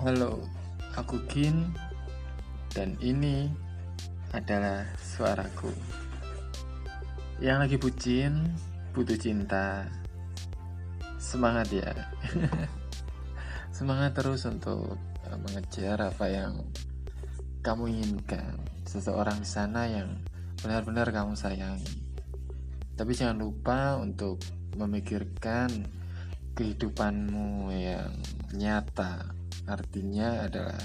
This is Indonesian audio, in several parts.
Halo, aku Kin dan ini adalah suaraku. Yang lagi bucin, butuh cinta. Semangat ya. Semangat terus untuk eh, mengejar apa yang kamu inginkan. Seseorang di sana yang benar-benar kamu sayangi. Tapi jangan lupa untuk memikirkan kehidupanmu yang nyata artinya adalah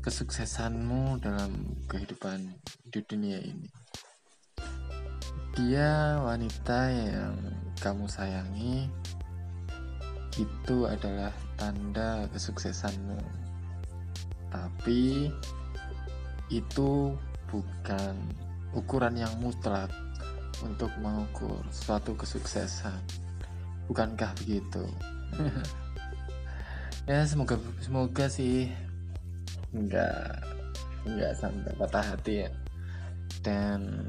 kesuksesanmu dalam kehidupan di dunia ini. Dia wanita yang kamu sayangi itu adalah tanda kesuksesanmu. Tapi itu bukan ukuran yang mutlak untuk mengukur suatu kesuksesan. Bukankah begitu? ya semoga semoga sih. Nggak nggak sampai patah hati ya. Dan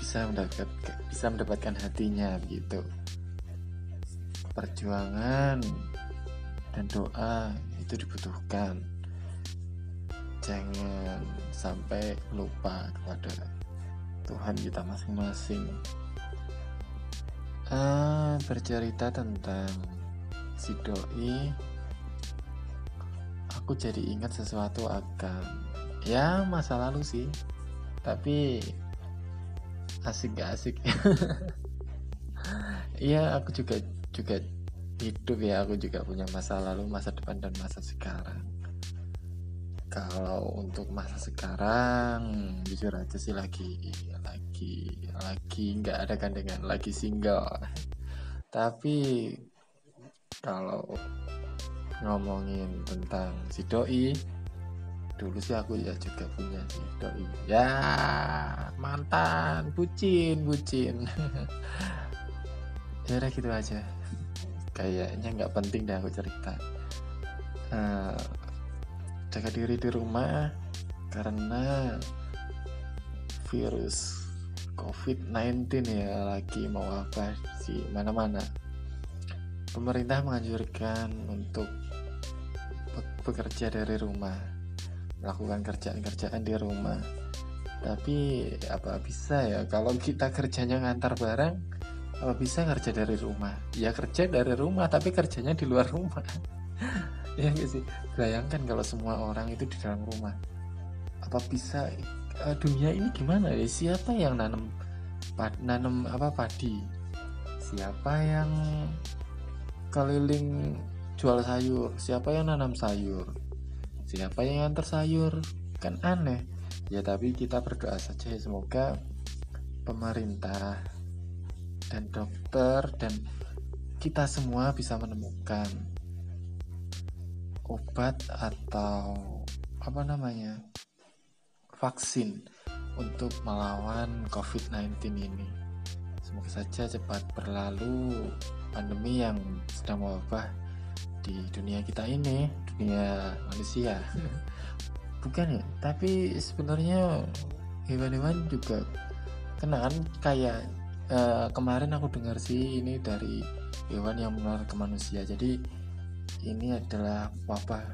bisa mendapat bisa mendapatkan hatinya gitu perjuangan dan doa itu dibutuhkan. Jangan sampai lupa kepada Tuhan kita masing-masing ah, bercerita tentang si doi. Aku jadi ingat sesuatu akan ya masa lalu sih. Tapi asik gak asik? Iya aku juga juga hidup ya. Aku juga punya masa lalu masa depan dan masa sekarang kalau untuk masa sekarang jujur aja sih lagi lagi lagi nggak ada gandengan lagi single. Tapi kalau ngomongin tentang si doi dulu sih aku ya juga punya si doi. Ya mantan bucin bucin. Ya udah gitu aja. Kayaknya nggak penting deh aku cerita. Uh, jaga diri di rumah karena virus COVID-19 ya lagi apa sih mana-mana. Pemerintah menganjurkan untuk bekerja dari rumah melakukan kerjaan-kerjaan di rumah. Tapi apa bisa ya kalau kita kerjanya ngantar barang apa bisa kerja dari rumah? Ya kerja dari rumah tapi kerjanya di luar rumah ya gak sih. Bayangkan kalau semua orang itu di dalam rumah. Apa bisa uh, dunia ini gimana ya? Siapa yang nanam pad, nanam apa padi? Siapa yang keliling jual sayur? Siapa yang nanam sayur? Siapa yang antar sayur? Kan aneh. Ya tapi kita berdoa saja ya semoga pemerintah dan dokter dan kita semua bisa menemukan obat atau apa namanya vaksin untuk melawan COVID-19 ini. Semoga saja cepat berlalu pandemi yang sedang mewabah di dunia kita ini dunia manusia. Bukan ya? Tapi sebenarnya hewan-hewan juga kena kan kayak uh, kemarin aku dengar sih ini dari hewan yang menular ke manusia. Jadi ini adalah wabah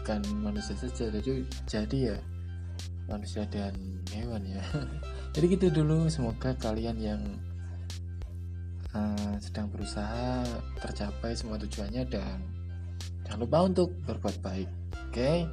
bukan manusia saja jadi jadi ya. Manusia dan hewan ya. Jadi gitu dulu semoga kalian yang uh, sedang berusaha tercapai semua tujuannya dan jangan lupa untuk berbuat baik oke? okay?